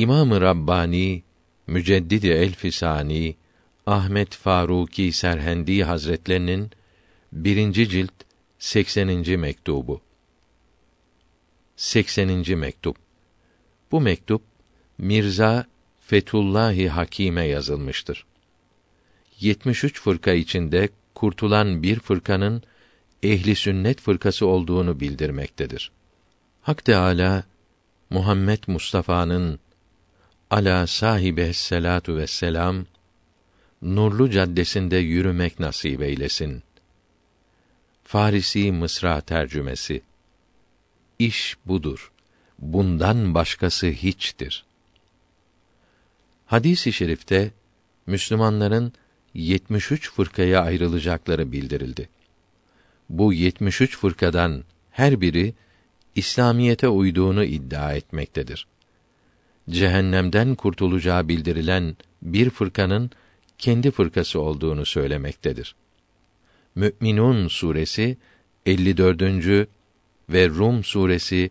İmam-ı Rabbani, Müceddidi Elfisani, Ahmet Faruki Serhendi Hazretlerinin birinci cilt 80. mektubu. 80. mektup. Bu mektup Mirza Fetullahi Hakime yazılmıştır. 73 fırka içinde kurtulan bir fırkanın ehli sünnet fırkası olduğunu bildirmektedir. Hak Teâlâ, Muhammed Mustafa'nın ala sahibe selatu ve selam nurlu caddesinde yürümek nasip eylesin. Farisi Mısra tercümesi. İş budur. Bundan başkası hiçtir. Hadis-i şerifte Müslümanların 73 fırkaya ayrılacakları bildirildi. Bu 73 fırkadan her biri İslamiyete uyduğunu iddia etmektedir. Cehennemden kurtulacağı bildirilen bir fırkanın kendi fırkası olduğunu söylemektedir. Mü'minun suresi 54. ve Rum suresi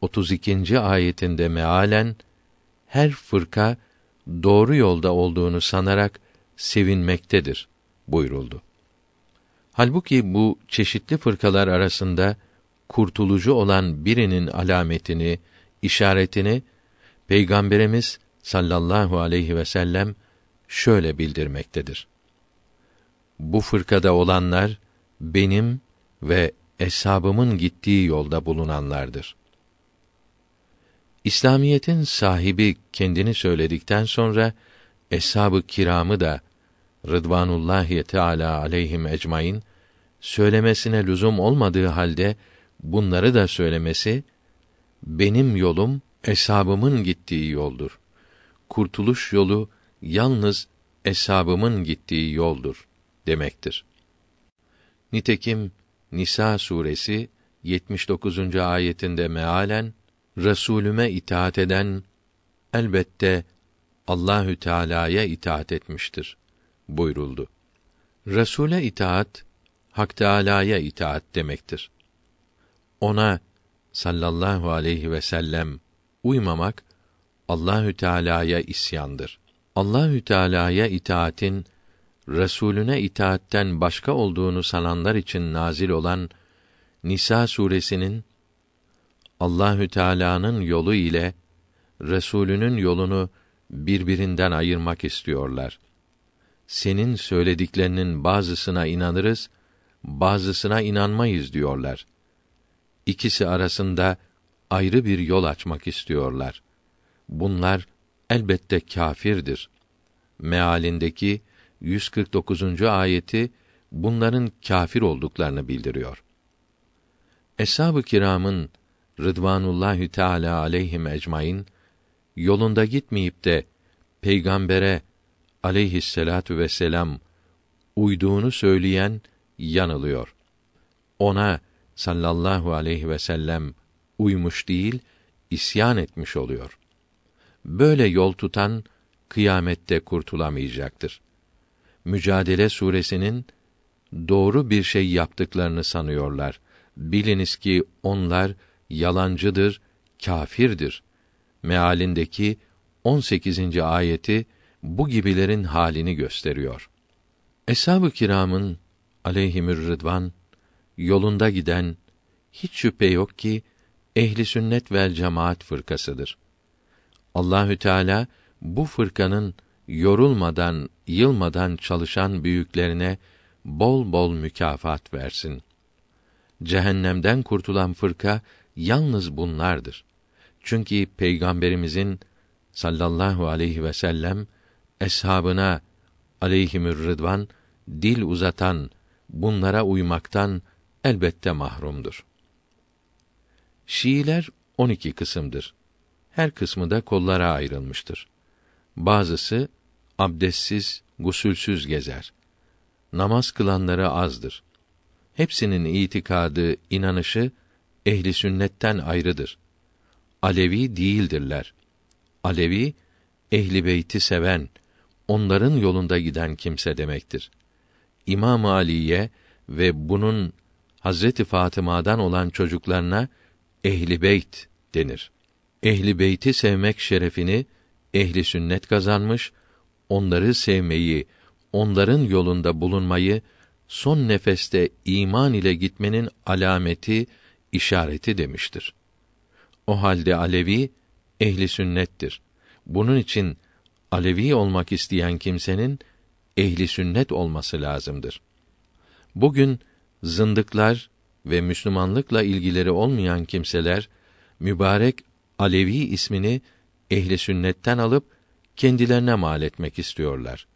32. ayetinde mealen her fırka doğru yolda olduğunu sanarak sevinmektedir buyuruldu. Halbuki bu çeşitli fırkalar arasında kurtulucu olan birinin alametini, işaretini Peygamberimiz sallallahu aleyhi ve sellem şöyle bildirmektedir. Bu fırkada olanlar benim ve eshabımın gittiği yolda bulunanlardır. İslamiyetin sahibi kendini söyledikten sonra eshab-ı kiramı da Rıdvanullahi Teala aleyhim ecmaîn söylemesine lüzum olmadığı halde bunları da söylemesi benim yolum eshabımın gittiği yoldur. Kurtuluş yolu yalnız eshabımın gittiği yoldur demektir. Nitekim Nisa suresi 79. ayetinde mealen Resulüme itaat eden elbette Allahü Teala'ya itaat etmiştir buyuruldu. Resule itaat Hak Teala'ya itaat demektir. Ona sallallahu aleyhi ve sellem uymamak Allahü Teala'ya isyandır. Allahü Teala'ya itaatin Resulüne itaatten başka olduğunu sananlar için nazil olan Nisa suresinin Allahü Teala'nın yolu ile Resulünün yolunu birbirinden ayırmak istiyorlar. Senin söylediklerinin bazısına inanırız, bazısına inanmayız diyorlar. İkisi arasında ayrı bir yol açmak istiyorlar. Bunlar elbette kâfirdir. Mealindeki 149. ayeti bunların kâfir olduklarını bildiriyor. Eshab-ı kiramın Rıdvanullahi Teala aleyhim ecmaîn yolunda gitmeyip de peygambere aleyhisselatu vesselam uyduğunu söyleyen yanılıyor. Ona sallallahu aleyhi ve sellem uymuş değil, isyan etmiş oluyor. Böyle yol tutan kıyamette kurtulamayacaktır. Mücadele suresinin doğru bir şey yaptıklarını sanıyorlar. Biliniz ki onlar yalancıdır, kâfirdir. Mealindeki 18. ayeti bu gibilerin halini gösteriyor. Eshab-ı kiramın aleyhimür rıdvan yolunda giden hiç şüphe yok ki ehli sünnet vel cemaat fırkasıdır. Allahü Teala bu fırkanın yorulmadan, yılmadan çalışan büyüklerine bol bol mükafat versin. Cehennemden kurtulan fırka yalnız bunlardır. Çünkü peygamberimizin sallallahu aleyhi ve sellem eshabına aleyhimür rıdvan dil uzatan bunlara uymaktan elbette mahrumdur. Şiiler 12 kısımdır. Her kısmı da kollara ayrılmıştır. Bazısı abdestsiz, gusülsüz gezer. Namaz kılanları azdır. Hepsinin itikadı, inanışı ehli sünnetten ayrıdır. Alevi değildirler. Alevi ehli beyti seven, onların yolunda giden kimse demektir. İmam Ali'ye ve bunun Hazreti Fatıma'dan olan çocuklarına ehli beyt denir. Ehli beyti sevmek şerefini ehli sünnet kazanmış, onları sevmeyi, onların yolunda bulunmayı son nefeste iman ile gitmenin alameti, işareti demiştir. O halde Alevi ehli sünnettir. Bunun için Alevi olmak isteyen kimsenin ehli sünnet olması lazımdır. Bugün zındıklar ve Müslümanlıkla ilgileri olmayan kimseler mübarek Alevi ismini ehli sünnetten alıp kendilerine mal etmek istiyorlar.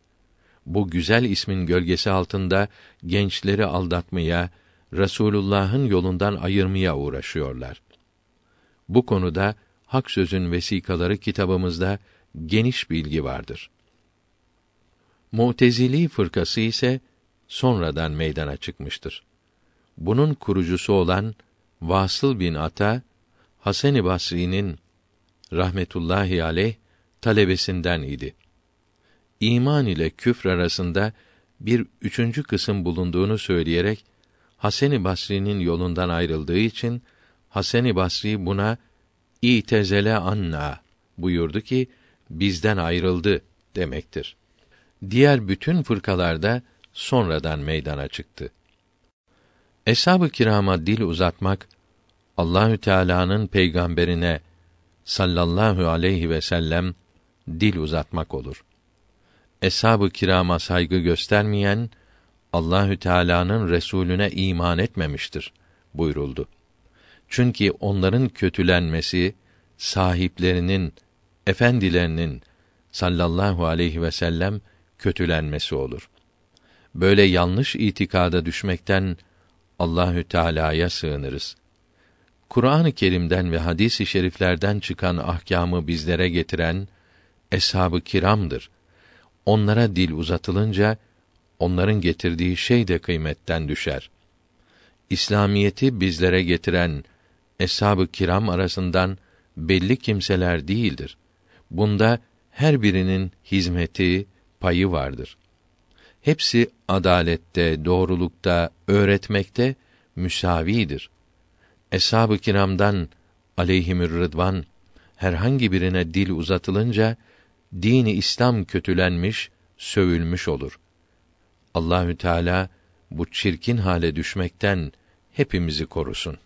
Bu güzel ismin gölgesi altında gençleri aldatmaya, Resulullah'ın yolundan ayırmaya uğraşıyorlar. Bu konuda Hak Sözün Vesikaları kitabımızda geniş bilgi vardır. Mu'tezili fırkası ise sonradan meydana çıkmıştır. Bunun kurucusu olan Vasıl bin Ata Hasan-ı Basri'nin rahmetullahi aleyh talebesinden idi. İman ile küfr arasında bir üçüncü kısım bulunduğunu söyleyerek Hasan-ı Basri'nin yolundan ayrıldığı için Hasan-ı Basri buna İtezele anna buyurdu ki bizden ayrıldı demektir. Diğer bütün fırkalarda sonradan meydana çıktı. Eshab-ı kirama dil uzatmak Allahü Teala'nın peygamberine sallallahu aleyhi ve sellem dil uzatmak olur. Eshab-ı kirama saygı göstermeyen Allahü Teala'nın Resulüne iman etmemiştir buyuruldu. Çünkü onların kötülenmesi sahiplerinin efendilerinin sallallahu aleyhi ve sellem kötülenmesi olur. Böyle yanlış itikada düşmekten Allahü Teala'ya sığınırız. Kur'an-ı Kerim'den ve hadis-i şeriflerden çıkan ahkamı bizlere getiren eshab-ı kiramdır. Onlara dil uzatılınca onların getirdiği şey de kıymetten düşer. İslamiyeti bizlere getiren eshab-ı kiram arasından belli kimseler değildir. Bunda her birinin hizmeti, payı vardır. Hepsi adalette, doğrulukta, öğretmekte müsavidir. Eshab-ı kiramdan aleyhimür rıdvan herhangi birine dil uzatılınca dini İslam kötülenmiş, sövülmüş olur. Allahü Teala bu çirkin hale düşmekten hepimizi korusun.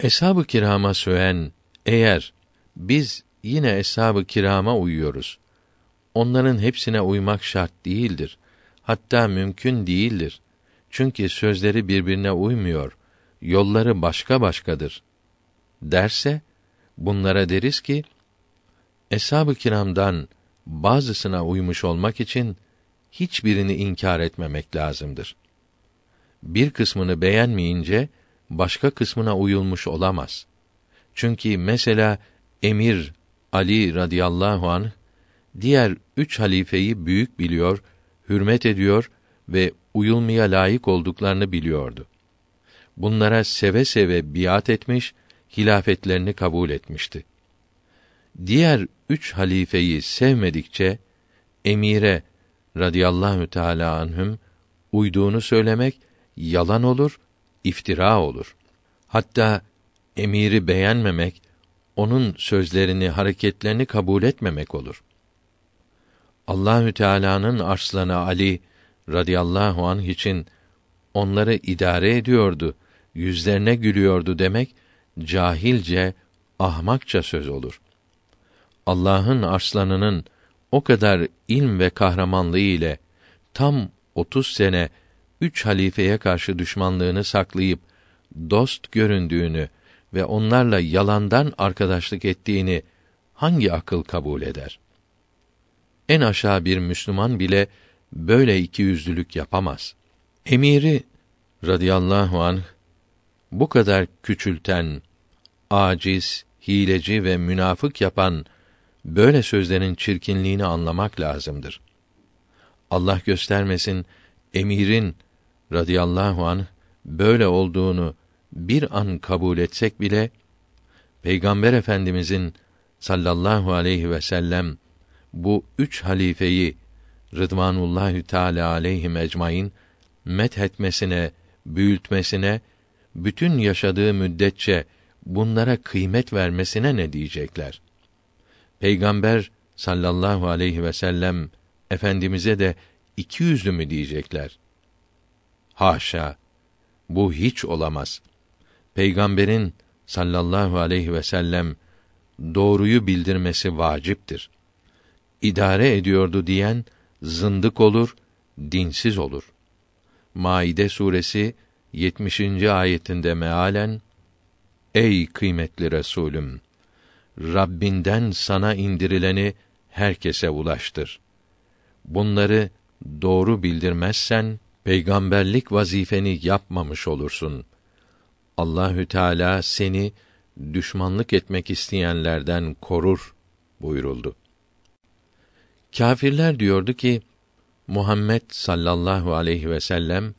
Eshab-ı kirama söven eğer biz yine eshab-ı kirama uyuyoruz. Onların hepsine uymak şart değildir. Hatta mümkün değildir. Çünkü sözleri birbirine uymuyor. Yolları başka başkadır. Derse bunlara deriz ki eshab-ı kiramdan bazısına uymuş olmak için hiçbirini inkar etmemek lazımdır. Bir kısmını beğenmeyince başka kısmına uyulmuş olamaz. Çünkü mesela Emir Ali radıyallahu anh diğer üç halifeyi büyük biliyor, hürmet ediyor ve uyulmaya layık olduklarını biliyordu. Bunlara seve seve biat etmiş, hilafetlerini kabul etmişti. Diğer üç halifeyi sevmedikçe emire radıyallahu teala anhüm uyduğunu söylemek yalan olur, iftira olur. Hatta emiri beğenmemek, onun sözlerini, hareketlerini kabul etmemek olur. Allahü Teala'nın arslanı Ali radıyallahu anh için onları idare ediyordu, yüzlerine gülüyordu demek cahilce, ahmakça söz olur. Allah'ın arslanının o kadar ilm ve kahramanlığı ile tam otuz sene üç halifeye karşı düşmanlığını saklayıp dost göründüğünü ve onlarla yalandan arkadaşlık ettiğini hangi akıl kabul eder? En aşağı bir Müslüman bile böyle iki yüzlülük yapamaz. Emiri radıyallahu anh bu kadar küçülten, aciz, hileci ve münafık yapan böyle sözlerin çirkinliğini anlamak lazımdır. Allah göstermesin emirin radıyallahu anh böyle olduğunu bir an kabul etsek bile Peygamber Efendimizin sallallahu aleyhi ve sellem bu üç halifeyi Rıdvanullahü Teala aleyhim ecmaîn methetmesine, büyütmesine, bütün yaşadığı müddetçe bunlara kıymet vermesine ne diyecekler? Peygamber sallallahu aleyhi ve sellem efendimize de iki yüzlü mü diyecekler? Haşa! Bu hiç olamaz. Peygamberin sallallahu aleyhi ve sellem doğruyu bildirmesi vaciptir. İdare ediyordu diyen zındık olur, dinsiz olur. Maide suresi 70. ayetinde mealen Ey kıymetli Resulüm Rabbinden sana indirileni herkese ulaştır. Bunları doğru bildirmezsen peygamberlik vazifeni yapmamış olursun. Allahü Teala seni düşmanlık etmek isteyenlerden korur buyuruldu. Kâfirler diyordu ki Muhammed sallallahu aleyhi ve sellem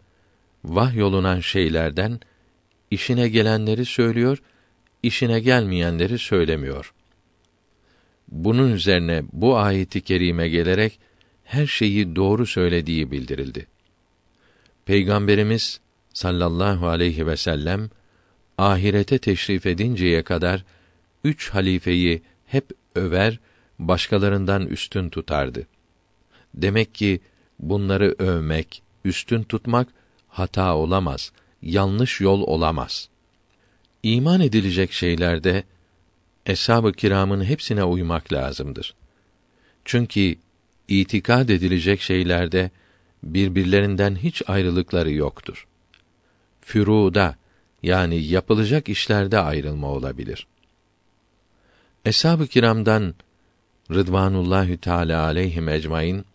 vahyolunan şeylerden işine gelenleri söylüyor, işine gelmeyenleri söylemiyor. Bunun üzerine bu ayeti kerime gelerek her şeyi doğru söylediği bildirildi. Peygamberimiz sallallahu aleyhi ve sellem ahirete teşrif edinceye kadar üç halifeyi hep över, başkalarından üstün tutardı. Demek ki bunları övmek, üstün tutmak hata olamaz, yanlış yol olamaz. İman edilecek şeylerde eshab-ı kiramın hepsine uymak lazımdır. Çünkü itikad edilecek şeylerde birbirlerinden hiç ayrılıkları yoktur. Füruda yani yapılacak işlerde ayrılma olabilir. Eshab-ı kiramdan Rıdvanullahü Teala aleyhim ecmaîn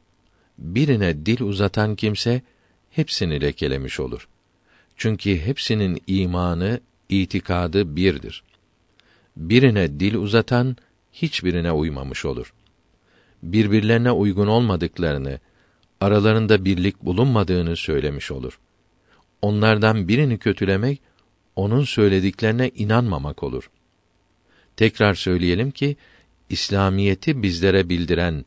birine dil uzatan kimse hepsini lekelemiş olur. Çünkü hepsinin imanı, itikadı birdir. Birine dil uzatan hiçbirine uymamış olur. Birbirlerine uygun olmadıklarını, aralarında birlik bulunmadığını söylemiş olur. Onlardan birini kötülemek onun söylediklerine inanmamak olur. Tekrar söyleyelim ki İslamiyeti bizlere bildiren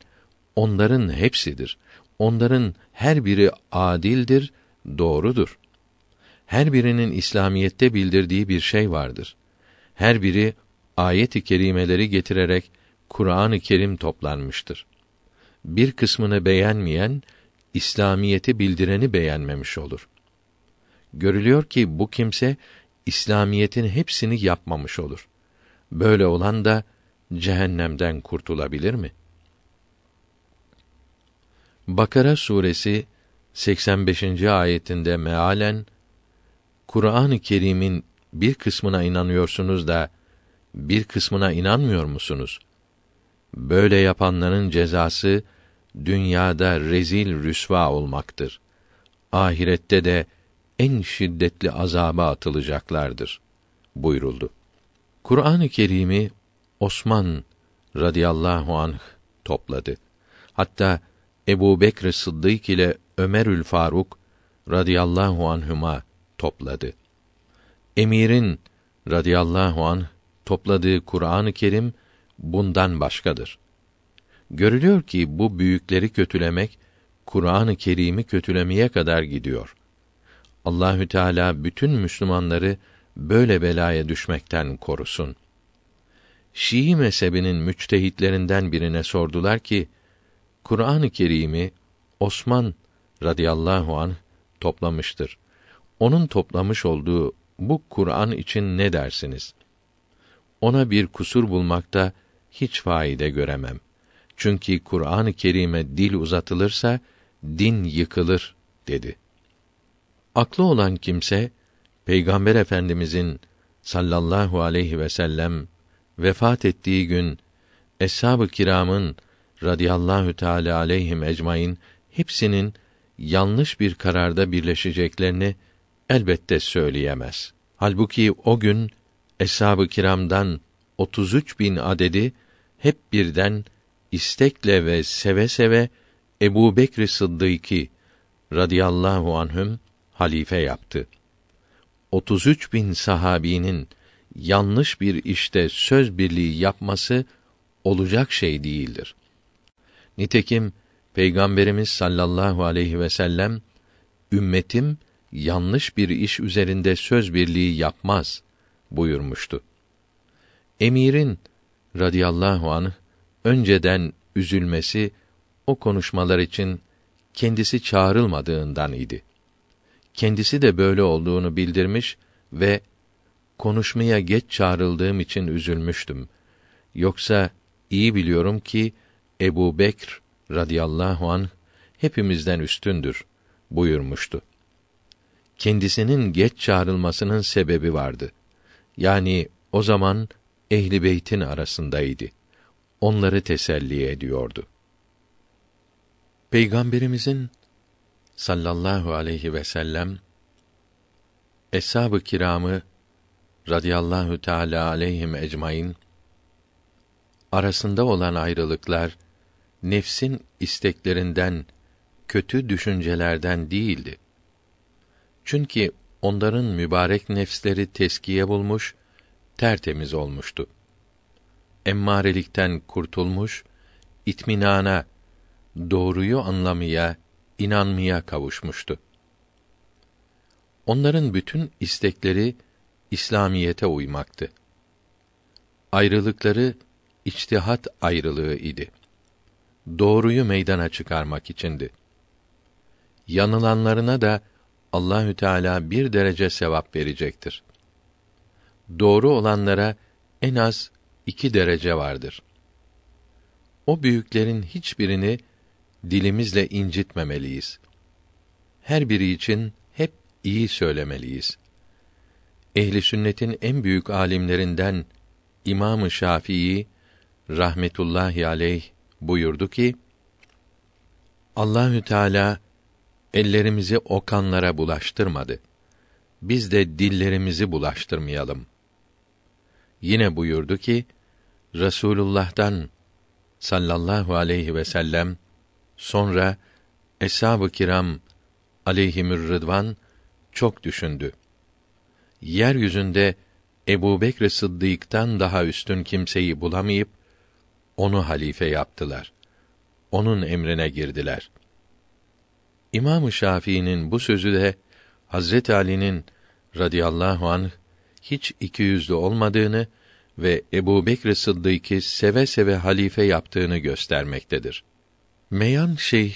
onların hepsidir. Onların her biri adildir, doğrudur. Her birinin İslamiyette bildirdiği bir şey vardır. Her biri ayet-i kerimeleri getirerek Kur'an-ı Kerim toplanmıştır. Bir kısmını beğenmeyen İslamiyeti bildireni beğenmemiş olur. Görülüyor ki bu kimse İslamiyetin hepsini yapmamış olur. Böyle olan da cehennemden kurtulabilir mi? Bakara suresi 85. ayetinde mealen Kur'an-ı Kerim'in bir kısmına inanıyorsunuz da bir kısmına inanmıyor musunuz? Böyle yapanların cezası dünyada rezil rüsva olmaktır. Ahirette de en şiddetli azaba atılacaklardır buyuruldu. Kur'an-ı Kerim'i Osman radıyallahu anh topladı. Hatta Ebu Bekr Sıddık ile Ömerül Faruk radıyallahu anhüma topladı. Emirin radıyallahu anh topladığı Kur'an-ı Kerim bundan başkadır. Görülüyor ki bu büyükleri kötülemek Kur'an-ı Kerim'i kötülemeye kadar gidiyor. Allahü Teala bütün Müslümanları böyle belaya düşmekten korusun. Şii mezhebinin müçtehitlerinden birine sordular ki, Kur'an-ı Kerim'i Osman radıyallahu an toplamıştır. Onun toplamış olduğu bu Kur'an için ne dersiniz? Ona bir kusur bulmakta hiç faide göremem. Çünkü Kur'an-ı Kerim'e dil uzatılırsa din yıkılır dedi. Aklı olan kimse Peygamber Efendimizin sallallahu aleyhi ve sellem vefat ettiği gün eshab-ı kiramın radıyallahu teala aleyhim ecmaîn hepsinin yanlış bir kararda birleşeceklerini elbette söyleyemez. Halbuki o gün eshab-ı kiramdan 33 bin adedi hep birden istekle ve seve seve Ebu Bekr Sıddık'ı radıyallahu anhüm halife yaptı. 33 bin sahabinin yanlış bir işte söz birliği yapması olacak şey değildir. Nitekim Peygamberimiz sallallahu aleyhi ve sellem ümmetim yanlış bir iş üzerinde söz birliği yapmaz buyurmuştu. Emirin radıyallahu anh önceden üzülmesi o konuşmalar için kendisi çağrılmadığından idi. Kendisi de böyle olduğunu bildirmiş ve konuşmaya geç çağrıldığım için üzülmüştüm. Yoksa iyi biliyorum ki Ebu Bekr radıyallahu an hepimizden üstündür buyurmuştu. Kendisinin geç çağrılmasının sebebi vardı. Yani o zaman ehli beytin arasındaydı. Onları teselli ediyordu. Peygamberimizin sallallahu aleyhi ve sellem eshab-ı kiramı radıyallahu teala aleyhim ecmaîn arasında olan ayrılıklar nefsin isteklerinden, kötü düşüncelerden değildi. Çünkü onların mübarek nefsleri teskiye bulmuş, tertemiz olmuştu. Emmarelikten kurtulmuş, itminana, doğruyu anlamaya, inanmaya kavuşmuştu. Onların bütün istekleri İslamiyete uymaktı. Ayrılıkları içtihat ayrılığı idi. Doğruyu meydana çıkarmak içindi. Yanılanlarına da Allahü Teala bir derece sevap verecektir. Doğru olanlara en az iki derece vardır. O büyüklerin hiçbirini dilimizle incitmemeliyiz. Her biri için hep iyi söylemeliyiz. Ehli sünnetin en büyük alimlerinden İmam-ı Şafii rahmetullahi aleyh buyurdu ki: Allahü Teala ellerimizi o kanlara bulaştırmadı. Biz de dillerimizi bulaştırmayalım. Yine buyurdu ki: Resulullah'tan sallallahu aleyhi ve sellem sonra eshab-ı kiram aleyhimür rıdvan çok düşündü. Yeryüzünde Ebu Bekr Sıddık'tan daha üstün kimseyi bulamayıp onu halife yaptılar. Onun emrine girdiler. İmam-ı Şafii'nin bu sözü de Hazret Ali'nin radıyallahu anh hiç iki yüzlü olmadığını ve Ebu Bekr Sıddık'ı seve seve halife yaptığını göstermektedir. Meyan Şeyh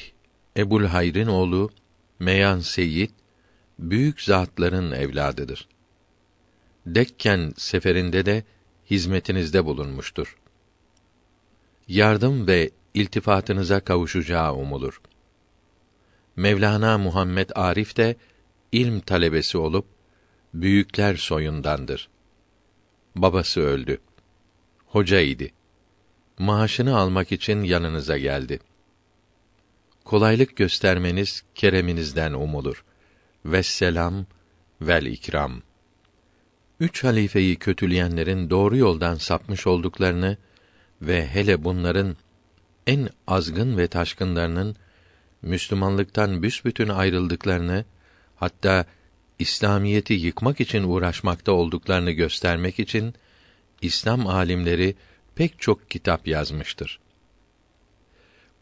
Ebul Hayr'in oğlu Meyan Seyyid büyük zatların evladıdır. Dekken seferinde de hizmetinizde bulunmuştur. Yardım ve iltifatınıza kavuşacağı umulur. Mevlana Muhammed Arif de ilm talebesi olup büyükler soyundandır. Babası öldü. Hoca idi. Maaşını almak için yanınıza geldi. Kolaylık göstermeniz kereminizden umulur. Vesselam vel ikram. Üç halifeyi kötüleyenlerin doğru yoldan sapmış olduklarını ve hele bunların en azgın ve taşkınlarının Müslümanlıktan büsbütün ayrıldıklarını, hatta İslamiyeti yıkmak için uğraşmakta olduklarını göstermek için İslam alimleri pek çok kitap yazmıştır.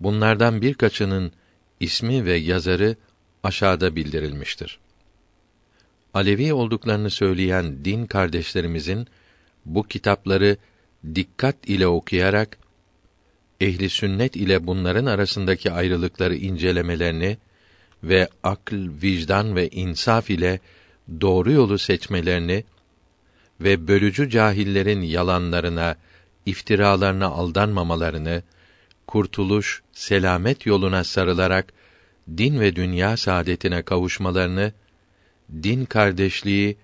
Bunlardan birkaçının ismi ve yazarı aşağıda bildirilmiştir. Alevi olduklarını söyleyen din kardeşlerimizin bu kitapları dikkat ile okuyarak ehli sünnet ile bunların arasındaki ayrılıkları incelemelerini ve akl, vicdan ve insaf ile doğru yolu seçmelerini ve bölücü cahillerin yalanlarına, iftiralarına aldanmamalarını, kurtuluş, selamet yoluna sarılarak din ve dünya saadetine kavuşmalarını, din kardeşliği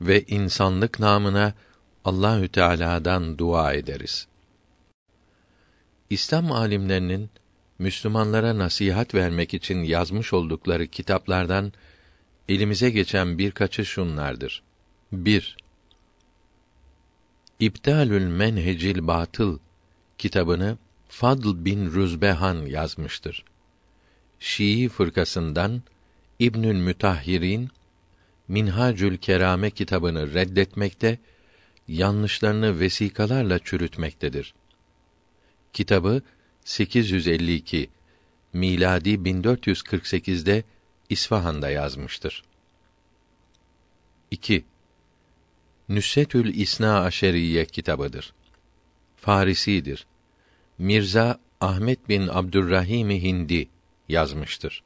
ve insanlık namına Allahü Teala'dan dua ederiz. İslam alimlerinin Müslümanlara nasihat vermek için yazmış oldukları kitaplardan elimize geçen birkaçı şunlardır. 1. İbtalül Menhecil Batıl kitabını Fadl bin Rüzbehan yazmıştır. Şii fırkasından İbnül Mütahhirin Minhacül Kerame kitabını reddetmekte, yanlışlarını vesikalarla çürütmektedir. Kitabı 852 miladi 1448'de İsfahan'da yazmıştır. 2. Nüssetül İsna Aşeriye kitabıdır. Farisidir. Mirza Ahmet bin Abdurrahim Hindi yazmıştır.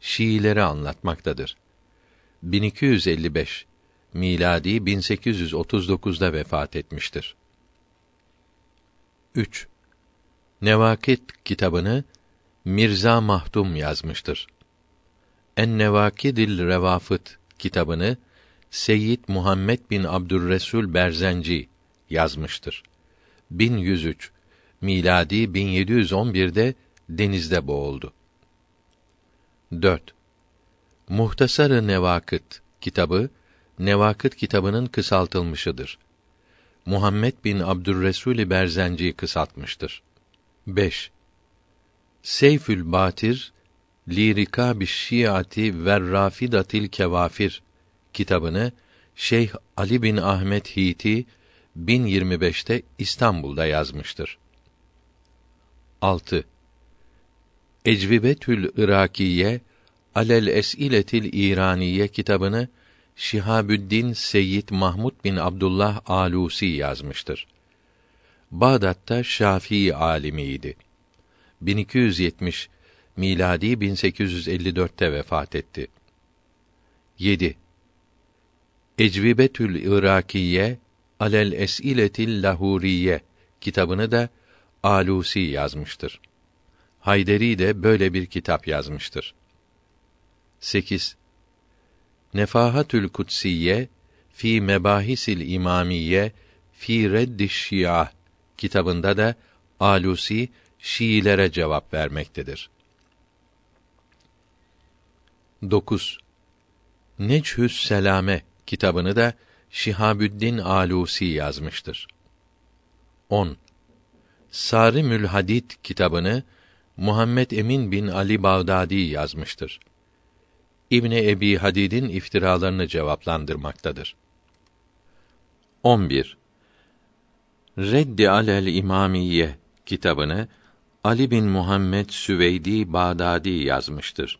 Şiileri anlatmaktadır. 1255 miladi 1839'da vefat etmiştir. 3. Nevakit kitabını Mirza Mahdum yazmıştır. En Nevakidil Revafıt kitabını Seyyid Muhammed bin Abdurresul Berzenci yazmıştır. 1103 miladi 1711'de denizde boğuldu. 4. Muhtasarı Nevakıt kitabı Nevakıt kitabının kısaltılmışıdır. Muhammed bin Abdurresul Berzenci kısaltmıştır. 5. Seyfül Batir Lirika bi Şiati ve Rafidatil Kevafir kitabını Şeyh Ali bin Ahmet Hiti 1025'te İstanbul'da yazmıştır. 6. Ecvibetül Irakiye Alel Esiletil İraniye kitabını Şihabüddin Seyyid Mahmud bin Abdullah Alusi yazmıştır. Bağdat'ta Şafii alimiydi. 1270 miladi 1854'te vefat etti. 7. Ecvibetül Irakiye Alel Esiletil Lahuriye kitabını da Alusi yazmıştır. Hayderi de böyle bir kitap yazmıştır. 8. Nefahatül Kutsiye fi Mebahisil İmamiye fi Reddiş Şia kitabında da Alusi Şiilere cevap vermektedir. 9. Neçhüs Selame kitabını da Şihabüddin Alusi yazmıştır. 10. Sarimül Hadid kitabını Muhammed Emin bin Ali Bağdadi yazmıştır. İbni Ebi Hadid'in iftiralarını cevaplandırmaktadır. 11. Reddi alel İmamiye kitabını Ali bin Muhammed Süveydi Bağdadi yazmıştır.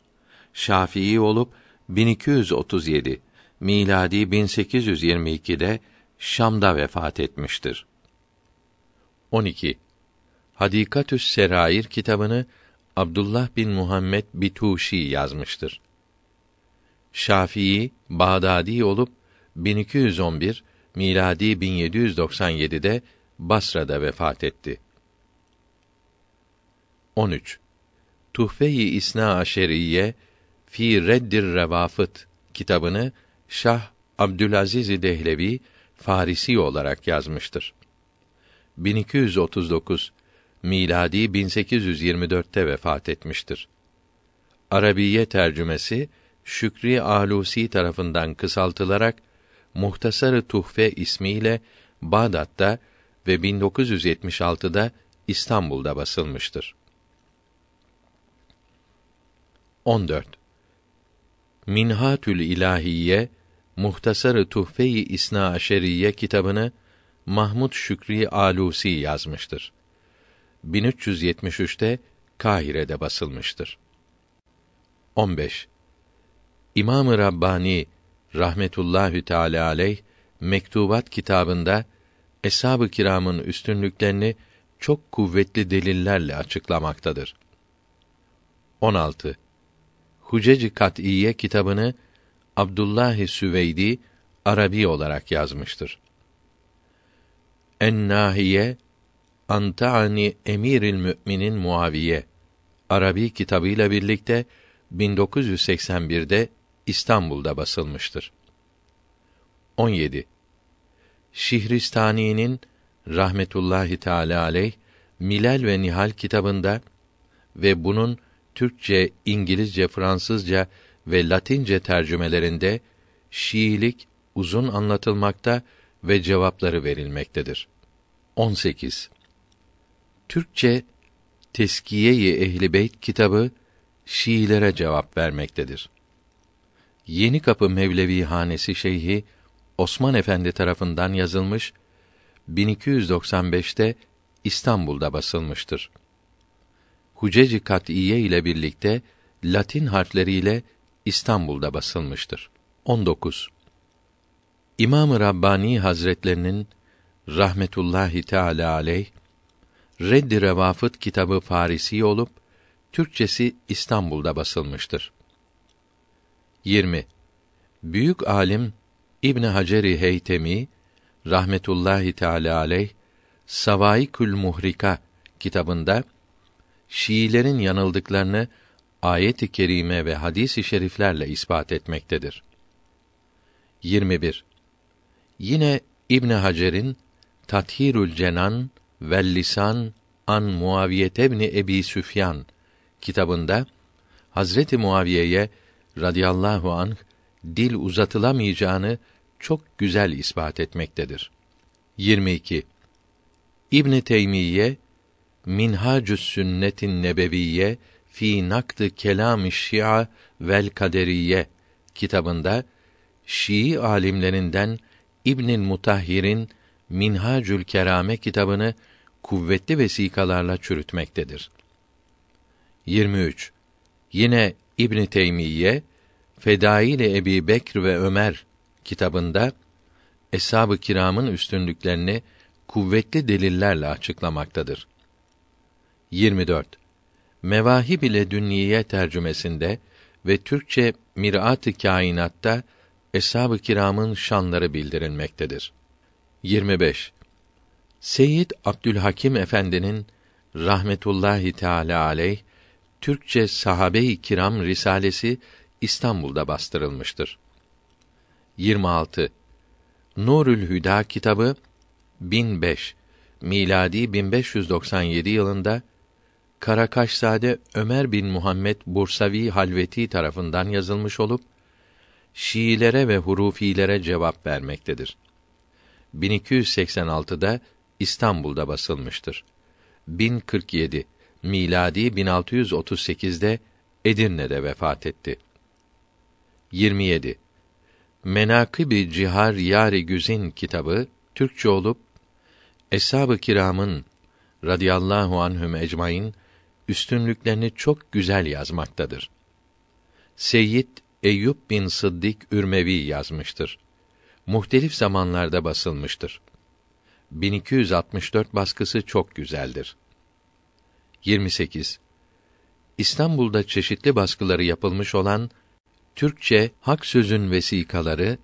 Şafii olup 1237 miladi 1822'de Şam'da vefat etmiştir. 12. Hadikatüs Serair kitabını Abdullah bin Muhammed Bituşi yazmıştır. Şafii, Bağdadi olup 1211 miladi 1797'de Basra'da vefat etti. 13. Tuhfe-i İsna Aşeriye fi Reddir Revafıt kitabını Şah Abdülaziz Dehlevi Farisi olarak yazmıştır. 1239 miladi 1824'te vefat etmiştir. Arabiye tercümesi Şükri Alusi tarafından kısaltılarak Muhtasarı Tuhfe ismiyle Bağdat'ta ve 1976'da İstanbul'da basılmıştır. 14. Minhatül İlahiye Muhtasarı Tuhfe-i İsna Aşeriye kitabını Mahmud Şükri Alusi yazmıştır. 1373'te Kahire'de basılmıştır. 15. İmam-ı Rabbani rahmetullahü teala aleyh Mektubat kitabında eshab-ı kiramın üstünlüklerini çok kuvvetli delillerle açıklamaktadır. 16. Hucec-i Kat'iyye kitabını Abdullah Süveydi Arabi olarak yazmıştır. En-Nahiye Anta'ni Emiril Müminin Muaviye Arabi kitabıyla birlikte 1981'de İstanbul'da basılmıştır. 17. Şihristani'nin rahmetullahi teala aleyh Milal ve Nihal kitabında ve bunun Türkçe, İngilizce, Fransızca ve Latince tercümelerinde Şiilik uzun anlatılmakta ve cevapları verilmektedir. 18. Türkçe Teskiye-i Ehli Beyt kitabı Şiilere cevap vermektedir. Yeni Kapı Mevlevi Hanesi Şeyhi Osman Efendi tarafından yazılmış 1295'te İstanbul'da basılmıştır. Huceci Kat'iye ile birlikte Latin harfleriyle İstanbul'da basılmıştır. 19. İmam-ı Rabbani Hazretlerinin rahmetullahi teala aleyh Reddi Revafıt kitabı Farisi olup Türkçesi İstanbul'da basılmıştır. 20. Büyük alim İbn Haceri Heytemi rahmetullahi teala aleyh Savaikül Muhrika kitabında Şiilerin yanıldıklarını ayet-i kerime ve hadis-i şeriflerle ispat etmektedir. 21. Yine İbn Hacer'in Tathirül Cenan ve Lisan an Muaviye ibn Ebi Süfyan kitabında Hazreti Muaviye'ye radıyallahu anh dil uzatılamayacağını çok güzel ispat etmektedir. 22. İbn Teymiyye Minhacü's Sünnetin Nebeviyye fi nakd kelam Şia vel Kaderiye kitabında Şii alimlerinden İbnül Mutahhir'in Minhacül Kerame kitabını kuvvetli vesikalarla çürütmektedir. 23. Yine İbn Teymiyye Fedail Ebi Bekr ve Ömer kitabında Eshab-ı Kiram'ın üstünlüklerini kuvvetli delillerle açıklamaktadır. 24. Mevahib ile Dünniye tercümesinde ve Türkçe Mirat-ı Kainat'ta Eshab-ı Kiram'ın şanları bildirilmektedir. 25. Seyyid Abdülhakim Efendi'nin rahmetullahi teala aleyh Türkçe Sahabe-i Kiram risalesi İstanbul'da bastırılmıştır. 26. Nurül Hüda kitabı 1005 miladi 1597 yılında Karakaşzade Ömer bin Muhammed Bursavi Halveti tarafından yazılmış olup Şiilere ve hurufilere cevap vermektedir. 1286'da İstanbul'da basılmıştır. 1047 miladi 1638'de Edirne'de vefat etti. 27. Menakıb-i Cihar Yari Güzin kitabı Türkçe olup Eshab-ı Kiram'ın radıyallahu anhüm ecmaîn üstünlüklerini çok güzel yazmaktadır. Seyyid Eyüp bin Sıddık Ürmevi yazmıştır. Muhtelif zamanlarda basılmıştır. 1264 baskısı çok güzeldir. 28. İstanbul'da çeşitli baskıları yapılmış olan Türkçe Hak Sözün vesikaları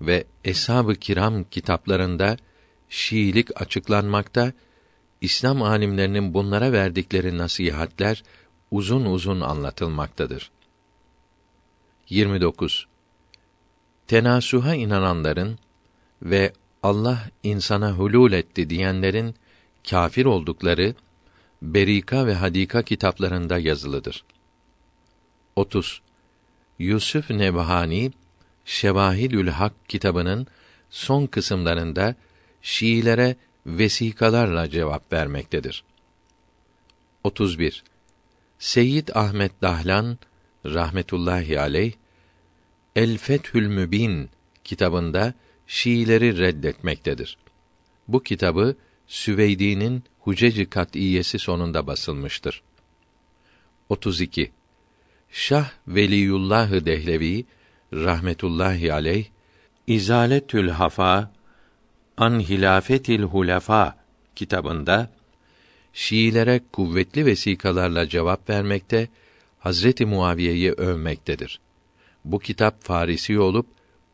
ve Eshab-ı Kiram kitaplarında Şiilik açıklanmakta, İslam alimlerinin bunlara verdikleri nasihatler uzun uzun anlatılmaktadır. 29. Tenasuha inananların ve Allah insana hulul etti diyenlerin kafir oldukları Berika ve Hadika kitaplarında yazılıdır. 30. Yusuf Nebhani Şevahidül Hak kitabının son kısımlarında Şiilere vesikalarla cevap vermektedir. 31. Seyyid Ahmet Dahlan rahmetullahi aleyh El Fethül Mübin kitabında Şiileri reddetmektedir. Bu kitabı Süveydi'nin Huceci Kat'iyesi sonunda basılmıştır. 32. Şah Veliyullah Dehlevi rahmetullahi aleyh İzaletül Hafa An Hilafetil Hulefa kitabında Şiilere kuvvetli vesikalarla cevap vermekte, Hazreti Muaviye'yi övmektedir. Bu kitap Farisi olup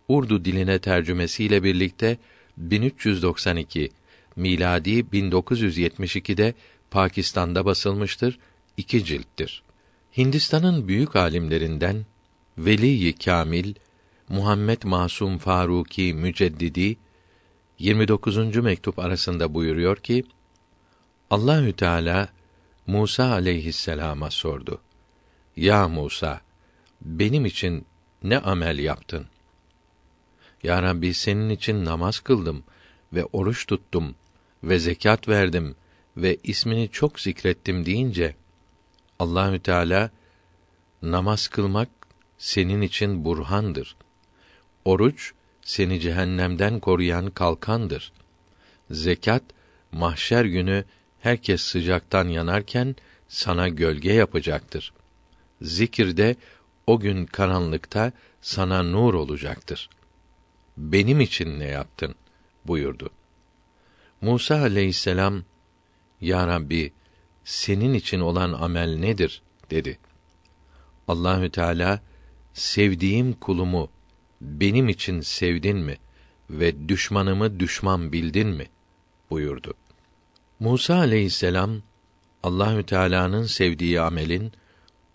Urdu diline tercümesiyle birlikte 1392 miladi 1972'de Pakistan'da basılmıştır. iki cilttir. Hindistan'ın büyük alimlerinden Veli Kamil Muhammed Masum Faruki Müceddidi 29. mektup arasında buyuruyor ki Allahü Teala Musa aleyhisselama sordu. Ya Musa, benim için ne amel yaptın? Ya Rabbi senin için namaz kıldım ve oruç tuttum ve zekat verdim ve ismini çok zikrettim deyince Allahü Teala namaz kılmak senin için burhandır. Oruç seni cehennemden koruyan kalkandır. Zekat mahşer günü herkes sıcaktan yanarken sana gölge yapacaktır. Zikir de o gün karanlıkta sana nur olacaktır. Benim için ne yaptın? buyurdu. Musa aleyhisselam Ya Rabbi, senin için olan amel nedir? dedi. Allahü Teala sevdiğim kulumu benim için sevdin mi ve düşmanımı düşman bildin mi buyurdu. Musa aleyhisselam Allahü Teala'nın sevdiği amelin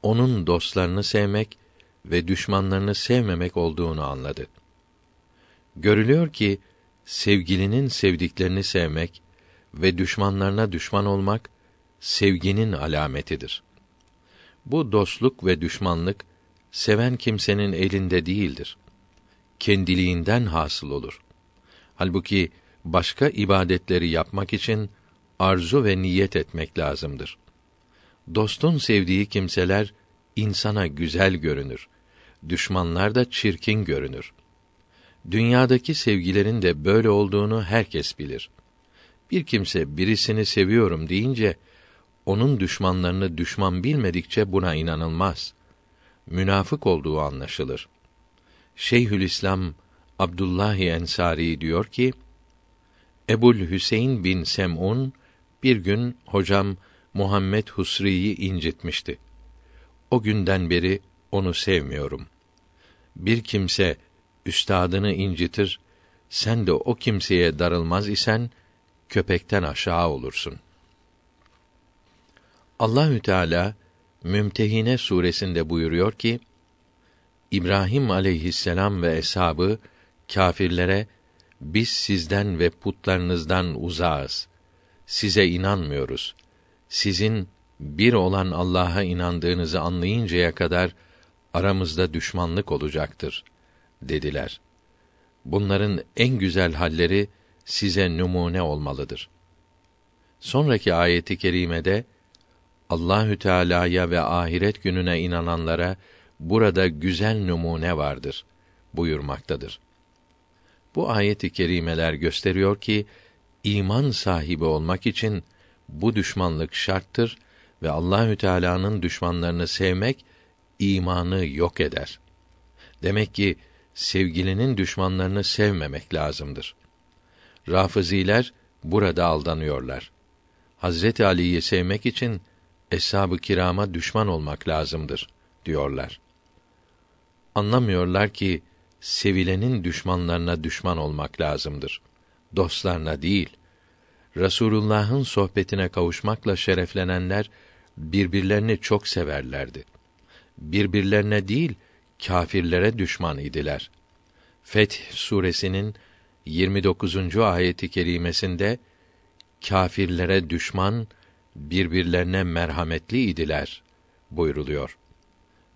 onun dostlarını sevmek ve düşmanlarını sevmemek olduğunu anladı. Görülüyor ki sevgilinin sevdiklerini sevmek ve düşmanlarına düşman olmak sevginin alametidir. Bu dostluk ve düşmanlık seven kimsenin elinde değildir. Kendiliğinden hasıl olur. Halbuki başka ibadetleri yapmak için arzu ve niyet etmek lazımdır. Dostun sevdiği kimseler insana güzel görünür. Düşmanlar da çirkin görünür. Dünyadaki sevgilerin de böyle olduğunu herkes bilir. Bir kimse birisini seviyorum deyince onun düşmanlarını düşman bilmedikçe buna inanılmaz. Münafık olduğu anlaşılır. Şeyhülislam Abdullah Ensari diyor ki: Ebul Hüseyin bin Sem'un bir gün hocam Muhammed Husri'yi incitmişti. O günden beri onu sevmiyorum. Bir kimse üstadını incitir, sen de o kimseye darılmaz isen köpekten aşağı olursun. Allahü Teala Mümtehine suresinde buyuruyor ki: İbrahim aleyhisselam ve eshabı kâfirlere biz sizden ve putlarınızdan uzağız. Size inanmıyoruz. Sizin bir olan Allah'a inandığınızı anlayıncaya kadar aramızda düşmanlık olacaktır dediler. Bunların en güzel halleri size numune olmalıdır. Sonraki ayeti kerimede Allahü Teala'ya ve ahiret gününe inananlara burada güzel numune vardır buyurmaktadır. Bu ayeti kerimeler gösteriyor ki iman sahibi olmak için bu düşmanlık şarttır ve Allahü Teala'nın düşmanlarını sevmek imanı yok eder. Demek ki sevgilinin düşmanlarını sevmemek lazımdır. Rafiziler burada aldanıyorlar. Hazreti Ali'yi sevmek için eshab-ı kirama düşman olmak lazımdır diyorlar. Anlamıyorlar ki sevilenin düşmanlarına düşman olmak lazımdır. Dostlarına değil. Rasulullah'ın sohbetine kavuşmakla şereflenenler birbirlerini çok severlerdi. Birbirlerine değil, kâfirlere düşman idiler. Feth suresinin 29. ayeti kerimesinde kâfirlere düşman, birbirlerine merhametli idiler buyruluyor.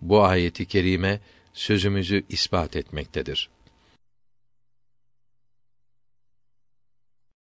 Bu ayeti kerime sözümüzü ispat etmektedir.